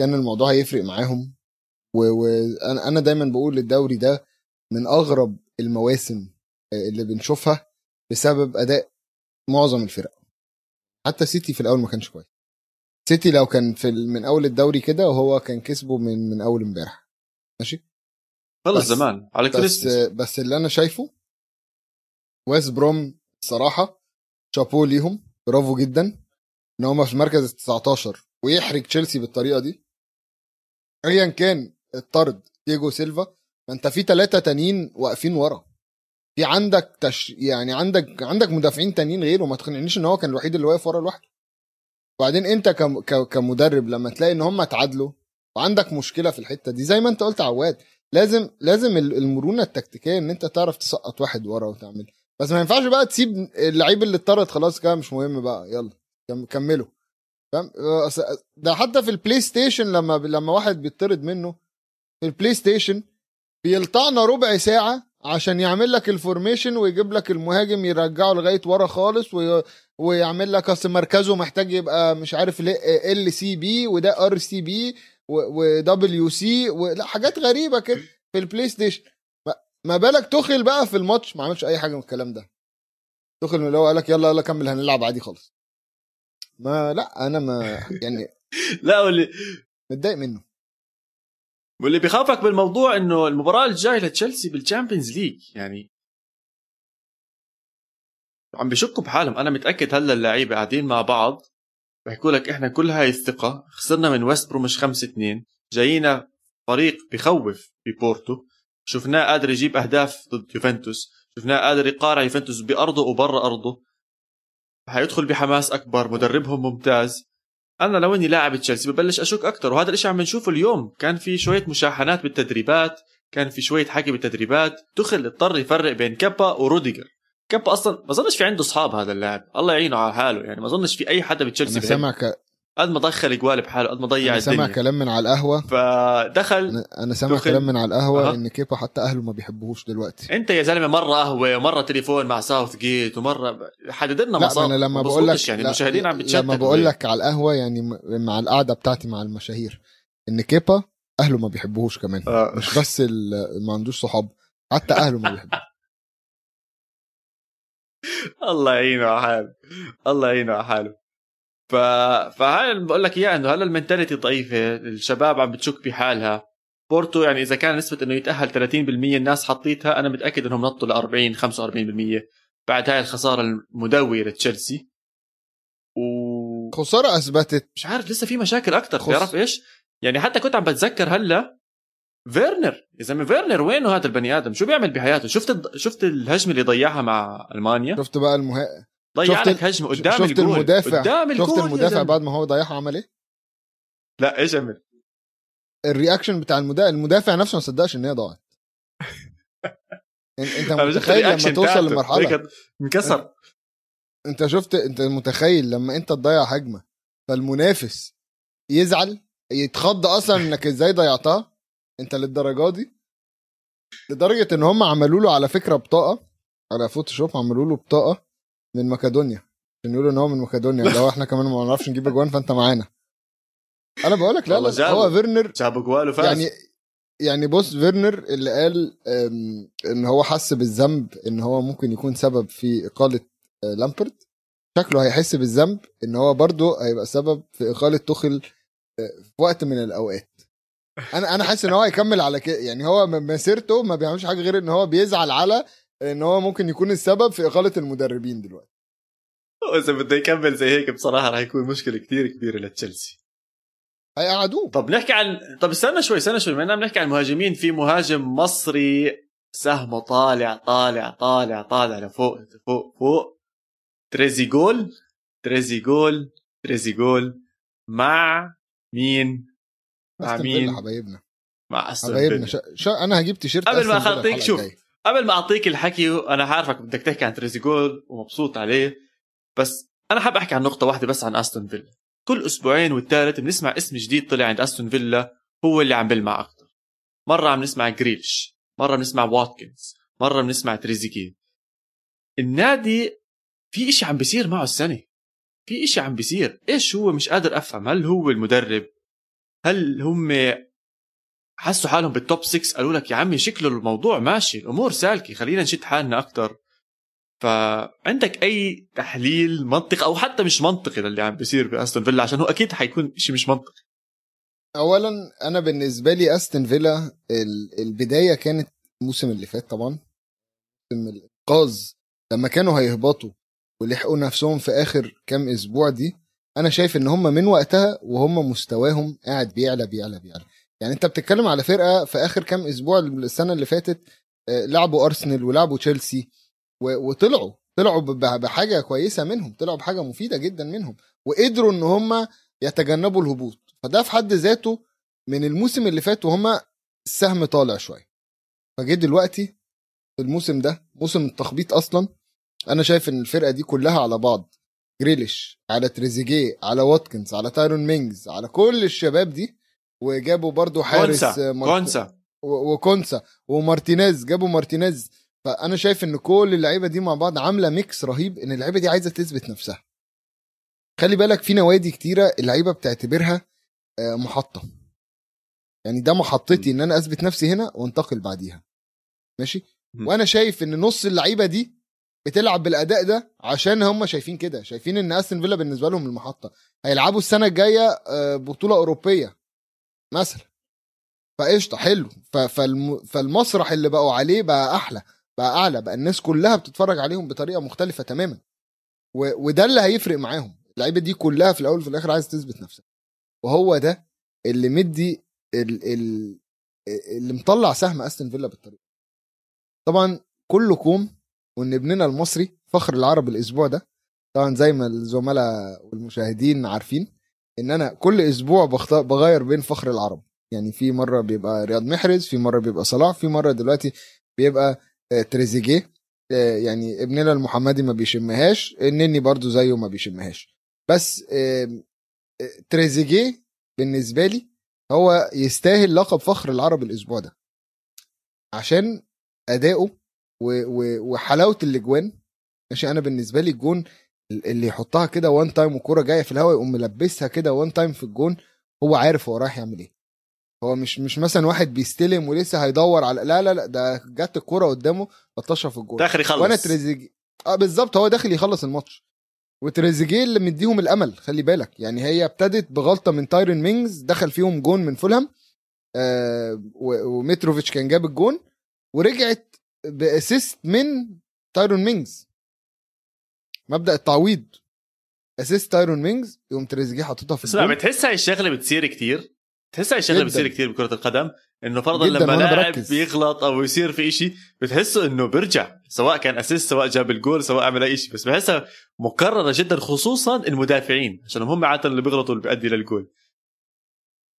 كان الموضوع هيفرق معاهم. وأنا. أنا دايما بقول الدوري ده من أغرب المواسم اللي بنشوفها بسبب أداء معظم الفرق. حتى سيتي في الأول ما كانش كويس. سيتي لو كان في من أول الدوري كده وهو كان كسبه من من أول امبارح. ماشي؟ خلص زمان. على بس بس اللي أنا شايفه ويست بروم الصراحه شابو ليهم برافو جدا إن هم في المركز ال 19 ويحرج تشيلسي بالطريقة دي. ايا كان الطرد تياجو سيلفا ما أنت في ثلاثة تانيين واقفين ورا. في عندك تش... يعني عندك عندك مدافعين تانيين غيره ما تقنعنيش إن هو كان الوحيد اللي واقف ورا لوحده. وبعدين انت. كمدرب لما تلاقي ان هم اتعادلوا وعندك مشكلة في الحتة دي زي ما انت قلت يا عواد لازم لازم المرونة التكتيكية ان انت تعرف تسقط واحد ورا وتعمل بس ما ينفعش بقى تسيب اللعيب اللي اتطرد خلاص كده مش مهم بقى يلا كملوا فاهم ده حتى في البلاي ستيشن لما لما واحد بيطرد منه في البلاي ستيشن بيلطعنا ربع ساعة عشان يعمل لك ال formation ويجيب لك المهاجم يرجعه لغاية ورا خالص وي... ويعمل لك أصل مركزه محتاج يبقى مش عارف ال CB وده ار سي بي ودبليو سي لا حاجات غريبة كده في البلاي ستيشن ما بالك توخيل بقى في الماتش؟ ما عملش أي حاجة من الكلام ده. توخيل اللي هو قال لك يلا يلا كمل هنلعب عادي خالص. ما لا أنا ما يعني لا واللي متضايق منه. واللي بيخافك بالموضوع إنه المباراة الجاية لتشيلسي بال Champions League يعني عم بيشكوا بحالهم. أنا متأكد هلأ اللعيبة قاعدين مع بعض. بحكوا لك إحنا كل هاي الثقة. خسرنا من ويست بروميتش 5 2 جايينا فريق بخوف ببورتو. شفناه قادر يجيب أهداف ضد يوفنتوس. شفناه قادر يقارع يوفنتوس بأرضه وبرا أرضه. حيدخل بحماس أكبر. مدربهم ممتاز. أنا لو إني لاعب تشيلسي ببلش أشك أكثر وهذا الشيء عم نشوفه اليوم. كان في شوية مشاحنات بالتدريبات كان في شوية حكي بالتدريبات. دخل اضطر يفرق بين كابا وروديجر. كابا أصلا ما اظنش في عنده أصحاب هذا اللاعب. الله يعينه على حاله يعني ما اظنش في أي حدا بتشيلسي أنا سامع ك... قد ما دخل جوال بحاله قد ما ضيع أنا الدنيا. سامع كلام من على القهوة. فدخل أنا سامع دخل... كلام من على القهوة أه. إن كيبا حتى أهله ما بيحبوهوش دلوقتي. أنت يا زلمة مرة قهوة ومرة تليفون مع ساوث جيت ومرة حدد لنا مصاب أنا لما بقول لك يعني المشاهدين عم بتشتت لما بقول لك على القهوة يعني مع القعدة بتاعتي مع المشاهير إن كيبا أهله ما بيحبوهوش كمان. أه. مش بس ما عندوش صحاب حتى أهله ما بيحبوه. الله يعينه على حاله الله يعينه على حاله ف... فهاي بقول لك اياه إنه هلا ال mentality ضعيفة الشباب عم بتشك بحالها. بورتو يعني إذا كان نسبة إنه يتأهل 30% الناس حطيتها أنا متأكد إنهم نطوا ل 40 45% بعد هاي الخسارة المدويه لتشيلسي و خسارة أثبتت. مش عارف لسه في مشاكل أكثر خص... بتعرف إيش؟ يعني حتى كنت عم بتذكر هلا فيرنر. يا زلمه فيرنر وينه هذا البني آدم؟ شو بيعمل بحياته؟ شفت الد... شفت الهجمة اللي ضيعها مع ألمانيا؟ شفت بقى المه... ضيع لك هجمه قدام شفت الجول المدافع قدام الجول شفت المدافع بعد ما هو ضيعها عمل إيه؟ لا إيش عمل؟ ال reaction بتاع المدافع المدافع نفسه ما صدقش إن هي ضاعت. إنت متخيل لما توصل لمرحلة. انكسر. إنت شفت إنت متخيل لما إنت تضيع هجمة فالمنافس يزعل يتخض أصلا إنك إزاي ضيعتها؟ إنت للدرجة دي؟ لدرجة إن هم عملوا له على فكرة بطاقة على Photoshop عملوا له بطاقة من مقدونيا عشان يقولوا إن هو من مقدونيا لو إحنا كمان ما نعرفش نجيب أجوان فأنت معانا. أنا بقول لك لا لا هو فيرنر جاب جوال وفاز يعني يعني بص فيرنر اللي قال إن هو حس بالذنب إن هو ممكن يكون سبب في إقالة لامبارد. شكله هيحس بالذنب إن هو برضه هيبقى سبب في إقالة توخيل في وقت من الأوقات. أنا أنا حاسس إن هو هيكمل على كده. يعني هو مسيرته ما بيعملش حاجة غير إن هو بيزعل على إن هو ممكن يكون السبب في إقالة المدربين دلوقتي. إذا بده يكمل زي هيك بصراحة راح يكون مشكلة كثير كبيرة لتشيلسي. هيقعدوه. طب نحكي عن طب استنى شوي استنى شوي بما بنحكي عن المهاجمين في مهاجم مصري سهمه طالع طالع طالع طالع لفوق فوق فوق. تريزيجول تريزيجول تريزيجول مع مين؟ مع أستون فيلا مين؟ حبايبنا. مع أستون حبايبنا. فيلا. شا... شا... أنا هجيب تيشيرت قبل ما الحلقة شوف. قبل ما أعطيك الحكي أنا عارفك بدك تحكي عن تريزيجول ومبسوط عليه بس أنا حاب أحكي عن نقطة واحدة بس عن أستون فيلا. كل أسبوعين والثالث بنسمع اسم جديد طلع عند أستون فيلا هو اللي عم بلمع أكثر مرة عم نسمع جريليش مرة بنسمع واتكنز مرة بنسمع تريزيجيه النادي في إشي عم بيصير معه السنة. في إشي عم بيصير. إيش هو مش قادر أفهم؟ هل هو المدرب؟ هل هم حسوا حالهم بالتوب 6 قالوا لك يا عمي شكله الموضوع ماشي الأمور سالكة خلينا نشد حالنا أكثر فعندك أي تحليل منطقي أو حتى مش منطقي للي عم بيصير باستون فيلا؟ عشان هو أكيد حيكون شيء مش منطقي اولا أنا بالنسبة لي أستون فيلا ال- البداية كانت الموسم اللي فات طبعا. موسم الإنقاذ. لما كانوا هيهبطوا ولحقوا نفسهم في آخر كام أسبوع دي أنا شايف إن هم من وقتها وهم مستواهم قاعد بيعلى بيعلى بيعلى. يعني انت بتتكلم على فرقة في آخر كام أسبوع السنة اللي فاتت آه، لعبوا أرسنال ولعبوا تشيلسي وطلعوا طلعوا بحاجة كويسة منهم طلعوا بحاجة مفيدة جدا منهم وقدروا إن هم يتجنبوا الهبوط. فده في حد ذاته من الموسم اللي فات وهم السهم طالع شوية. فجه دلوقتي الموسم ده موسم التخبيط أصلا أنا شايف إن الفرقة دي كلها على بعض. جريليش على تريزيجيه على واتكنز على تايرون مينجز على كل الشباب دي وجابوا برضو حارس كونسا مارت- كونسا. وكونسا ومارتينيز جابوا مارتينيز. فأنا شايف إن كل اللعيبة دي مع بعض عاملة mix رهيب إن اللعيبة دي عايزة تثبت نفسها. خلي بالك في نوادي كتيرة اللعيبة بتعتبرها آه، محطة. يعني ده محطتي إن أنا أثبت نفسي هنا وانتقل بعديها. ماشي. وأنا شايف إن نص اللعيبة دي بتلعب بالأداء ده عشان هم شايفين كده. شايفين إن أستون فيلا بالنسبة لهم المحطة. هيلعبوا السنة الجاية آه، بطولة أوروبية. مثلا. فقشطة حلو. فالمسرح اللي بقوا عليه بقى أحلى بقى أعلى بقى الناس كلها بتتفرج عليهم بطريقة مختلفة تماما. وده اللي هيفرق معاهم. اللعيبة دي كلها في الأول وفي الآخر عايز تثبت نفسها. وهو ده اللي مدي ال... ال... اللي مطلع سهم أستون فيلا بالطريقة طبعا كله كوم وإن ابننا المصري فخر العرب الأسبوع ده. طبعا زي ما الزملاء والمشاهدين عارفين إن أنا كل أسبوع بخت... بغير بين فخر العرب. يعني في مرة بيبقى رياض محرز في مرة بيبقى صلاح في مرة دلوقتي بيبقى آه، تريزيجيه. آه، يعني ابننا المحمدي ما بيشمهاش النني برضو زيه ما بيشمهاش. بس آه، تريزيجيه بالنسبة لي هو يستاهل لقب فخر العرب الأسبوع ده. عشان أداؤه وحلاوة الأجوان. ماشي أنا بالنسبة لي الجون اللي يحطها كده one time والكوره جاية في الهواء يقوم ملبسها كده one time في الجون هو عارف هو رايح يعمل إيه. هو مش مش مثلا واحد بيستلم ولسه هيدور على لا لا لا ده جت الكوره قدامه لطشها في الجون. داخل يخلص. وأنا تريزيجيه آه بالظبط هو داخل يخلص الماتش. وتريزيجيه اللي مديهم الأمل خلي بالك. يعني هي ابتدت بغلطة من تايرون مينجز دخل فيهم جون من فولهام آه و- وميتروفيتش كان جاب الجون ورجعت ب assist من تايرون مينجز مبدأ التعويض. assist تايرون مينجز يقوم تريزيجيه حاططها في بس لا بتحس هاي الشغلة بتصير كتير. تحس هاي الشغلة. بتصير كتير بكرة القدم إنه فرضا لما لاعب. بيغلط أو يصير في إشي بتحسه إنه بيرجع. سواء كان assist سواء جاب الجول سواء عمل أي شيء بس بحسها مكررة جدا خصوصا المدافعين عشان هم عادة اللي بيغلطوا اللي بيؤدي للجول.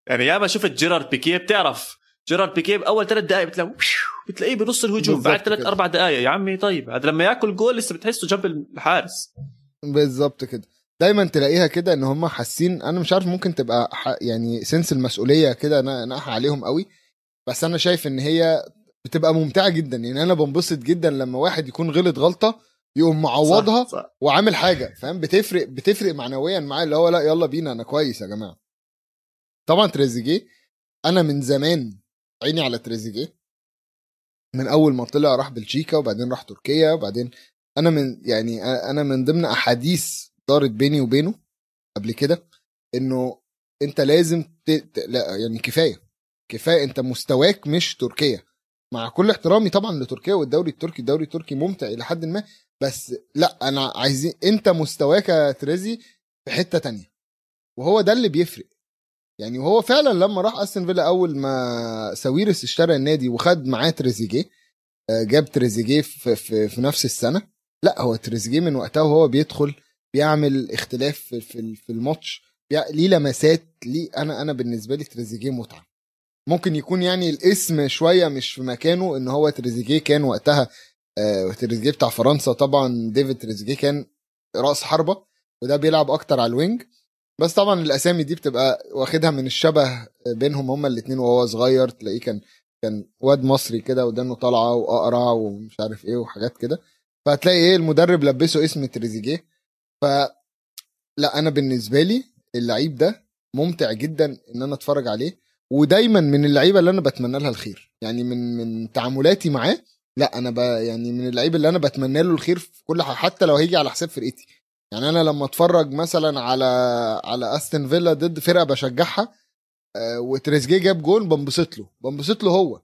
يعني ياما شفت جيرارد بيكيه بتعرف جيرارد بيكيه بأول ثلاث دقائق بتلاقيه بتلاقيه بنص الهجوم بعد ثلاث. أربع دقائق يا عمي طيب هذا لما ياكل جول لسه بتحسه جنب الحارس. بالظبط كده. دايما تلاقيها كده إن هم حاسين أنا مش عارف ممكن تبقى يعني سنس المسؤولية كده نا- ناقحه عليهم قوي بس أنا شايف إن هي بتبقى ممتعة جدا. يعني أنا بنبسط جدا لما واحد يكون غلط غلطة يقوم معوضها صح صح. وعامل حاجة فاهم؟ بتفرق بتفرق معنويا معاه اللي هو لا يلا بينا أنا كويس يا جماعة. طبعا تريزيجيه أنا من زمان عيني على تريزيجيه من أول ما طلع راح بلجيكا وبعدين راح تركيا وبعدين أنا من يعني أنا من ضمن أحاديث دارت بيني وبينه قبل كده إنه أنت لازم ت... ت... لا يعني كفاية كفاية أنت مستواك مش تركيا. مع كل احترامي طبعا لتركيا والدوري التركي الدوري التركي ممتع إلى حد ما بس لا أنا عايزين أنت مستواك يا تريزي في حتة تانية. وهو ده اللي بيفرق. يعني هو فعلا لما راح أستون فيلا أول ما ساويرس اشترى النادي وخد معاه تريزيجيه آه، جاب تريزيجيه في, في, في نفس السنة لا هو تريزيجيه من وقتها وهو بيدخل بيعمل اختلاف في في, الماتش ليه لمسات ليه أنا أنا بالنسبة لي تريزيجيه متعة. ممكن يكون يعني الاسم شوية مش في مكانه إن هو تريزيجيه كان وقتها آه تريزيجيه بتاع فرنسا طبعا ديفيد تريزيجيه كان رأس حربة وده بيلعب أكتر على ال wing. بس طبعا الأسامي دي بتبقى واخدها من الشبه بينهم هما الاثنين وهو صغير تلاقيه كان كان واد مصري كده ودانه طالعة وأقرع ومش عارف إيه وحاجات كده. فهتلاقي إيه المدرب لبسه اسم تريزيجيه. ف لا أنا بالنسبة لي اللعيب ده ممتع جدا إن أنا أتفرج عليه. ودايما من اللعيبة اللي أنا بتمنى لها الخير. يعني من من تعاملاتي معاه لا أنا ب يعني من اللعيب اللي أنا بتمنى له الخير في كل حاجة حتى لو هيجي على حساب فرقتي. يعني أنا لما أتفرج مثلا على على أستون فيلا ضد فرقة بشجعها آه، وتريزيجيه جاب جول بنبسط له بنبسط له هو.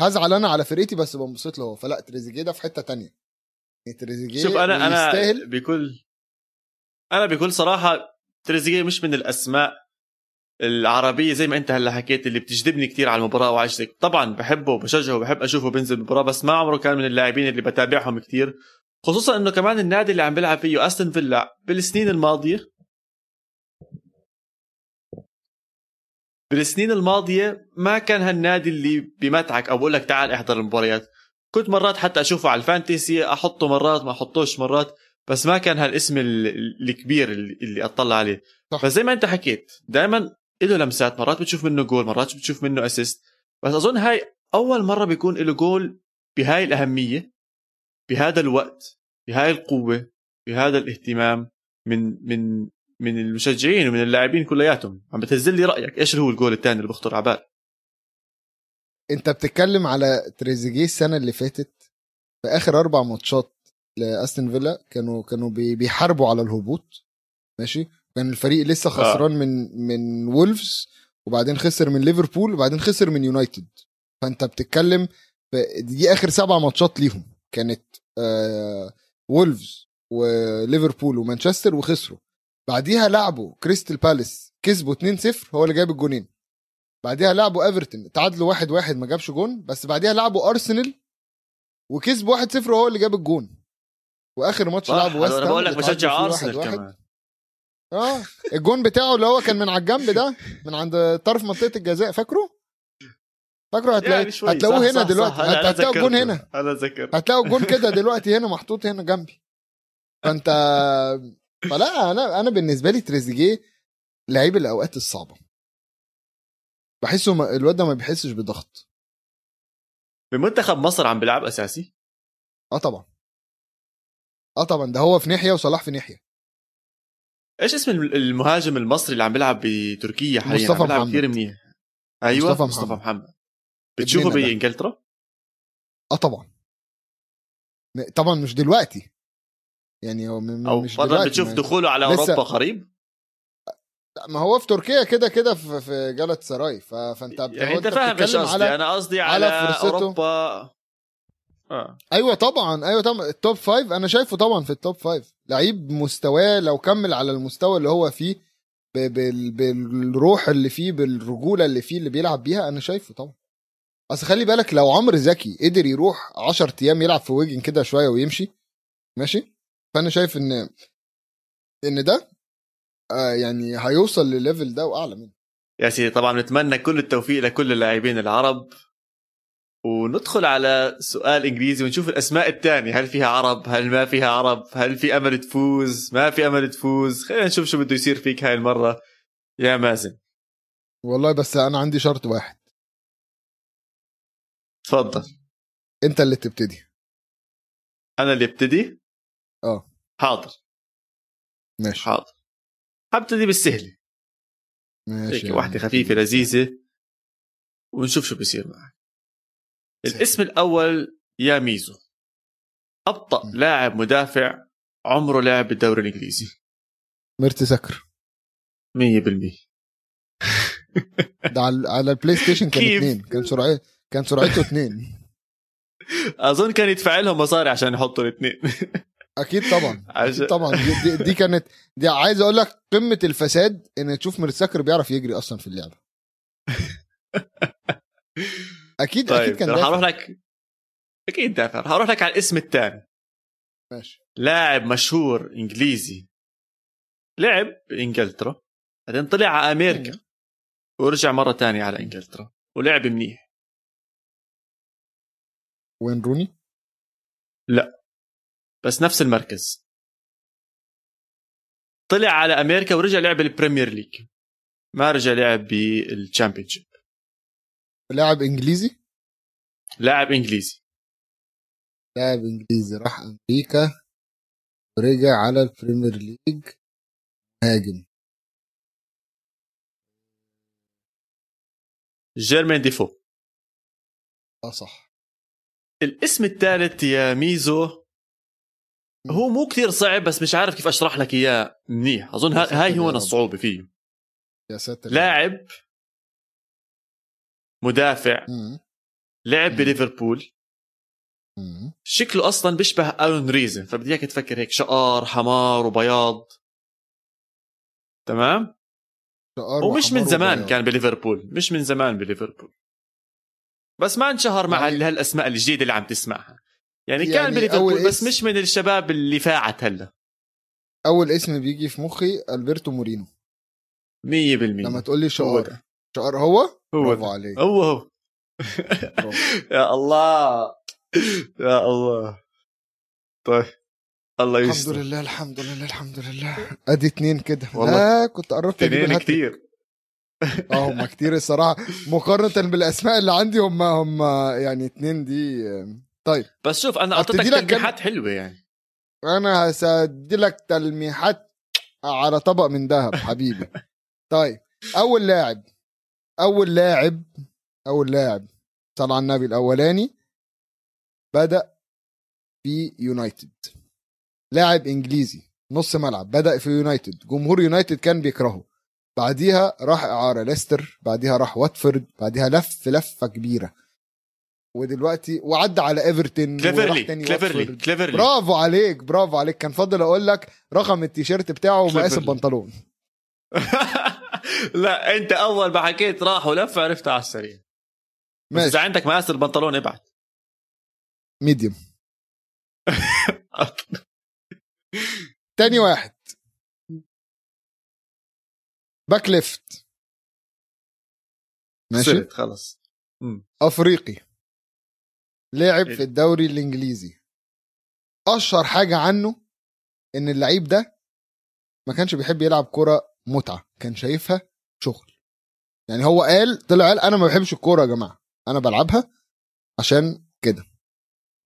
هزعل أنا على فرقتي بس بنبسط له هو. فلا تريزيجيه ده في حتة تانية. يعني تريزيجيه شوف أنا أنا يستاهل. بكل أنا بكل صراحة تريزيجيه مش من الأسماء العربية زي ما أنت هلأ حكيت اللي بتجذبني كتير على المباراة وعشتك طبعا بحبه وبشجعه وبحب أشوفه بينزل المباراه بس ما عمره كان من اللاعبين اللي بتابعهم كتير. خصوصا إنه كمان النادي اللي عم بيلعب فيه أستون فيلا بالسنين الماضية بالسنين الماضية ما كان هالنادي اللي بمتعك أو بقول لك تعال احضر المباريات. كنت مرات حتى أشوفه على ال fantasy أحطه مرات ما أحطوش مرات بس ما كان هالاسم ال- الكبير اللي اللي أطلع عليه. صح. بس زي ما أنت حكيت دائما له لمسات مرات بتشوف منه جول مرات بتشوف منه assist بس أظن هاي أول مرة بيكون له جول بهاي الأهمية. بهذا الوقت بهاي القوة بهذا الاهتمام من من من المشجعين ومن اللاعبين كلياتهم. عم بتهزل لي رأيك. إيش هو الجول الثاني اللي بخطر على بال؟ انت بتتكلم على تريزيجيه السنة اللي فاتت؟ في آخر أربع ماتشات لأستون فيلا كانوا كانوا بي- بيحاربوا على الهبوط ماشي؟ كان الفريق لسه خسران من من وولفز وبعدين خسر من ليفربول وبعدين خسر من يونايتد. فأنت بتتكلم في دي آخر سبع ماتشات ليهم. كانت آه وولفز وليفربول ومانشستر وخسروا. بعديها لعبوا كريستال بالاس كسبوا 2-0 هو اللي جاب الجونين. بعديها لعبوا إيفرتون تعادلوا واحد واحد ما جابش جون. بس بعديها لعبوا أرسنال وكسبوا 1-0 وهو اللي جاب الجون. وآخر ماتش لعبوا ويست أنا بقول لك بشجع أرسنال. كمان. آه الجون بتاعه اللي هو كان من على الجنب ده من عند طرف منطقة الجزاء فاكره؟ فاكره هتلاقي يعني هتلاقوه هنا صح، دلوقتي. صح. أنا هتلاقوا الجون. هنا. أنا ذكرت هتلاقوا الجون كده دلوقتي هنا محطوط هنا جنبي. فأنت فلا أنا أنا بالنسبة لي تريزيجيه لعيب الأوقات الصعبة. بحسه ما- الواد ده ما بيحسش بضغط. بمنتخب مصر عم بيلعب أساسي؟ آه طبعا. آه طبعا. ده هو في ناحية وصلاح في ناحية. إيش اسم الم- المهاجم المصري اللي عم بيلعب بتركيا حاليا؟ مصطفى عم بيلعب محمد. كثير منيح. أيوه مصطفى مصطفى, محمد. بتشوفه. بإنجلترا؟ آه طبعا. طبعا مش دلوقتي. يعني أو مش دلوقتي بتشوف دخوله على لسه- أوروبا قريب؟ لا، ما هو في تركيا كده كده في في جالت سراي ف... فأنت يعني أنت فاهم إيش قصدي على أنا قصدي على على, فرصته. أوروبا. آه. أيوه طبعا أيوه طبعا. ال top five أنا شايفه طبعا في ال top five لعيب مستواه لو كمل على المستوى اللي هو فيه. بالروح اللي فيه بالرجولة اللي فيه اللي بيلعب بيها أنا شايفه طبعا. أصل خلي بالك لو عمرو زكي قدر يروح 10 أيام يلعب في ويجن كده شوية ويمشي ماشي؟ فأنا شايف إن إن ده آه يعني هيوصل لليفل ده وأعلى منه. يا سيدي طبعا نتمنى كل التوفيق لكل اللاعبين العرب. وندخل على سؤال إنجليزي ونشوف الأسماء الثانية هل فيها عرب؟ هل ما فيها عرب؟ هل في أمل تفوز؟ ما في أمل تفوز؟ خلينا نشوف شو بده يصير فيك هاي المرة. يا مازن. والله بس أنا عندي شرط واحد. تفضل انت اللي تبتدي أنا اللي أبتدي؟ آه. حاضر. ماشي. حاضر. حبتدي بالسهله ماشي يا واحدة. خفيفة لذيذة. ونشوف شو بيصير معك. الاسم الأول يا ميزو. أبطأ م. لاعب مدافع عمره لعب بالدوري الإنجليزي. ميرتساكر 100% ده على على البلاي ستيشن كان؟ اثنين كان سرعته كان سرعته اثنين أظن كان يدفع لهم مصاري عشان يحطوا الاثنين أكيد طبعا أكيد طبعا. دي, دي, كانت دي عايز أقول لك قمة الفساد إن تشوف مرتساكر بيعرف يجري أصلا في اللعبة. أكيد طيب أكيد كان دافع. أروح لك أكيد دافع. رح أروح لك على الاسم الثاني ماشي. لاعب مشهور إنجليزي. لعب بانجلترا بعدين طلع على أمريكا. ورجع مرة تانية على إنجلترا. ولعب منيح. وين روني؟ بس نفس المركز. طلع على أمريكا ورجع لعب البريمير ليج. ما رجع لعب بالتشامبيونشيب. لاعب إنجليزي؟ لاعب إنجليزي. لاعب إنجليزي راح أمريكا ورجع على البريمير ليج مهاجم جيرمين ديفو. آه صح. الاسم الثالث يا ميزو هو مو كثير صعب بس مش عارف كيف أشرح لك إياه منيح. أظن ها- هاي هون الصعوبة فيه. يا ساتر لاعب مدافع مم. لعب. بليفربول. شكله أصلا بيشبه آلون ريزن فبدي إياك تفكر هيك. شقار حمار وبياض. تمام؟ ومش من زمان وبياض. كان بليفربول مش من زمان بليفربول. بس ما انشهر مع يعني- هالاسماء الجديدة اللي عم تسمعها. يعني, يعني كان بليفربول بس اسم- مش من الشباب اللي فاعت هلا. أول اسم بيجي في مخي ألبرتو مورينو. 100% لما تقول لي ده. شقار هو؟ هو برافو. عليك. هو هو. يا الله. يا الله. طيب. الله الحمد يستر لله الحمد لله الحمد لله. أدي اتنين كده. والله. لا كنت قربت أجيب اثنين. كثير آه هم كتير الصراحة. مقارنة بالأسماء اللي عندي هم هم يعني اتنين دي طيب. بس شوف أنا أعطيتك كم- تلميحات حلوة يعني. أنا هسدي لك تلميحات على طبق من ذهب حبيبي. طيب أول لاعب أول لاعب أول لاعب صلى على النبي الأولاني بدأ في يونايتد. لاعب إنجليزي نص ملعب بدأ في يونايتد. جمهور يونايتد كان بيكرهه. بعديها راح إعارة ليستر بعديها راح واتفورد بعديها لف لفة كبيرة. ودلوقتي وعدى على إيفرتون كليفرلي كليفرلي. كليفرلي برافو عليك برافو عليك. كان فاضل أقول لك رقم التيشيرت بتاعه ومقاس. البنطلون. لا أنت أول ما حكيت راح ولف عرفتها على السريع. ماشي. إذا عندك مقاس البنطلون ابعت. medium تاني واحد. back left ماشي خلص مم. أفريقي. لعب حلو. في الدوري الإنجليزي. أشهر حاجة عنه إن اللعيب ده ما كانش بيحب يلعب كرة متعة. كان شايفها شغل. يعني هو قال طلع قال أنا ما بحبش الكورة يا جماعة. أنا بلعبها عشان كده.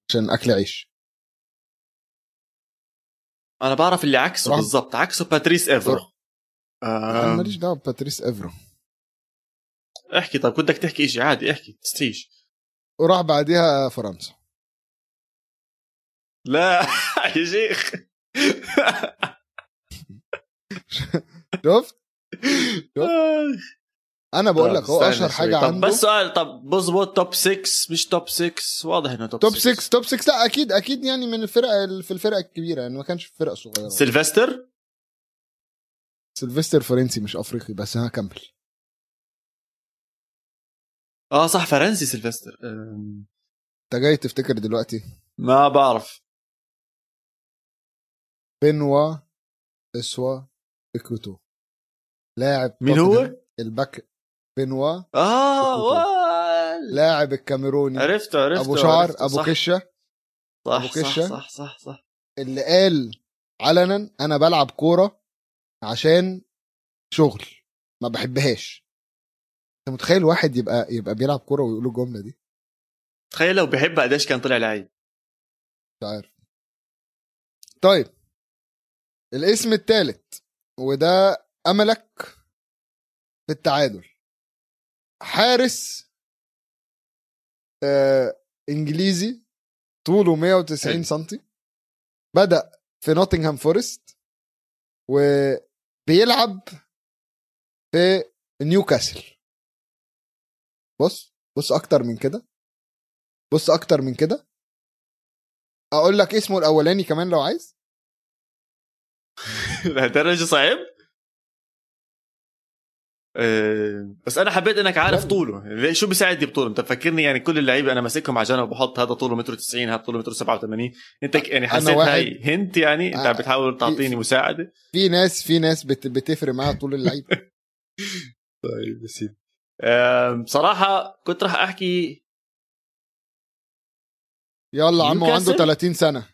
عشان أكل عيش. أنا بعرف اللي عكسه بالضبط عكسه باتريس ايفرو أنا آه. ماليش دعوة باتريس ايفرا احكي طب بدك تحكي شيء عادي احكي تستحيش وراح بعديها فرنسا. لا يا شيخ. شفت؟ أنا بقول لك هو أشهر. حاجة طب عنده بس سؤال طب بظبط top 6 مش top 6 واضح إنه top, top 6 top 6 لا أكيد أكيد يعني من الفرق في الفرق الكبيرة يعني ما كانش في فرق صغيرة. سيلفستر؟ سيلفستر فرنسي مش افريقي بس هكمل. آه صح فرنسي سيلفستر. انت جاي تفتكر دلوقتي؟ ما بعرف. بنوا اسو ايكوتو لاعب مين هو؟ ال back. بنوا آه لاعب الكاميروني. عرفته عرفته أبو شعر عرفته. أبو كشة. صح أبو كشة. صح صح صح صح. اللي قال علنا أنا بلعب كورة عشان شغل ما بحبهاش. أنت متخيل واحد يبقى يبقى بيلعب كورة ويقول الجملة دي؟ تخيل لو بحبها قديش كان طلع لعيب. مش عارف. طيب. الاسم الثالث وده أملك في التعادل. حارس آه إنجليزي طوله 190 حلو. سنتي بدأ في نوتنغهام فورست بيلعب في نيوكاسل. بص بص أكتر من كده. بص أكتر من كده. أقول لك اسمه الأولاني كمان لو عايز. لهالدرجه صعب بس أنا حبيت إنك عارف. طوله. ليه- شو بيساعدني بطوله؟ أنت فكرني يعني كل اللعيبة أنا ماسكهم على جنب وبحط هذا طوله متر 90 هذا طوله متر 87 أنت يعني حسيت واحد- هاي هنت يعني؟ أنت آه، عم بتحاول تعطيني مساعدة؟ في ناس في ناس بت بتفرق معاها طول اللعيب طيب يا سيدي. بصراحة كنت راح أحكي يلا عمو عنده نيوكاسل؟ 30 سنة.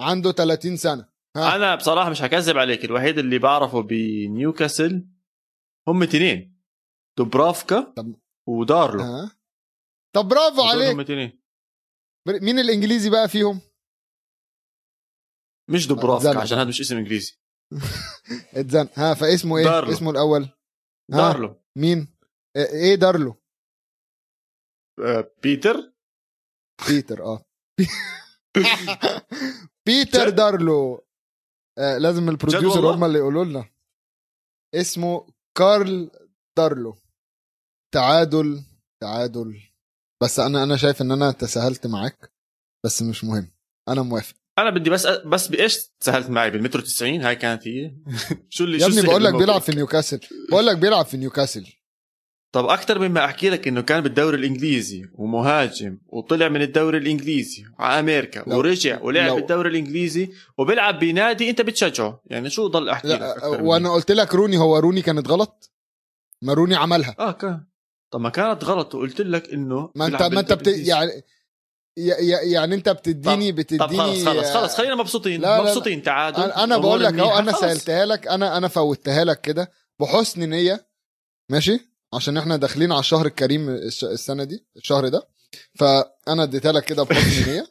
عنده 30 سنة. ها. أنا بصراحة مش حكذب عليك الوحيد اللي بعرفه بنيوكاسل هم اثنين دوبرافكا طب- ودارلو. ها طب برافو عليك. هم بر- مين الإنجليزي بقى فيهم؟ مش دوبرافكا. عشان هذا مش اسم إنجليزي. اتزن ها فاسمه إيه؟ دارلو. اسمه الأول. دارلو. مين؟ إيه- إيه دارلو؟ آه، بيتر؟ بيتر آه. بيتر؟ دارلو. آه لازم ال producer؟ هم اللي يقولوا لنا. اسمه كارل دارلو. تعادل تعادل. بس أنا أنا شايف إن أنا تساهلت معاك بس مش مهم. أنا موافق. أنا بدي بس بس بإيش سهلت معي؟ بالمتر و 90 هاي كانت هي. شو اللي يا ابني بقول لك؟ بيلعب في نيوكاسل. بقول لك بيلعب في نيوكاسل. طب أكثر مما أحكي لك إنه كان بالدوري الإنجليزي ومهاجم وطلع من الدوري الإنجليزي على أمريكا لو- ورجع ولعب لو- بالدوري الإنجليزي وبيلعب بنادي أنت بتشجعه. يعني شو ضل أحكي لك لا أكتر من وأنا قلت لك روني هو روني كانت غلط؟ ما روني عملها. آه كان. طب ما كانت غلط وقلت لك إنه ما انت ما أنت بت... يعني يعني أنت بتديني بتديني طب خلص خلص خلص خلينا مبسوطين. لا، لا، لا. مبسوطين تعادل أنا أنا بقول لك أهو أنا خلص. سألتها لك أنا أنا فوتها لك كده بحسن نية. ماشي؟ عشان إحنا داخلين على الشهر الكريم السنة دي الشهر ده. فأنا اديتها لك كده بحسن نية.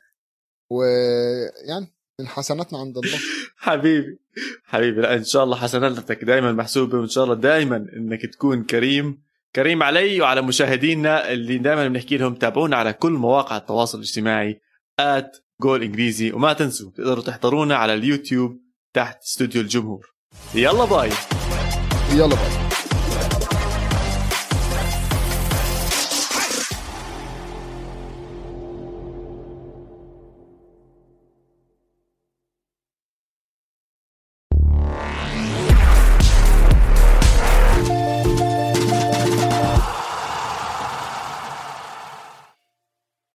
ويعني من حسناتنا عند الله. حبيبي حبيبي لا إن شاء الله حسناتك دائما محسوبة وإن شاء الله دائما إنك تكون كريم كريم علي وعلى مشاهدينا اللي دائما بنحكي لهم تابعونا على كل مواقع التواصل الاجتماعي آت جول انجليزي. وما تنسوا تقدروا تحضرونا على اليوتيوب تحت استوديو الجمهور. يلا باي. يلا بقى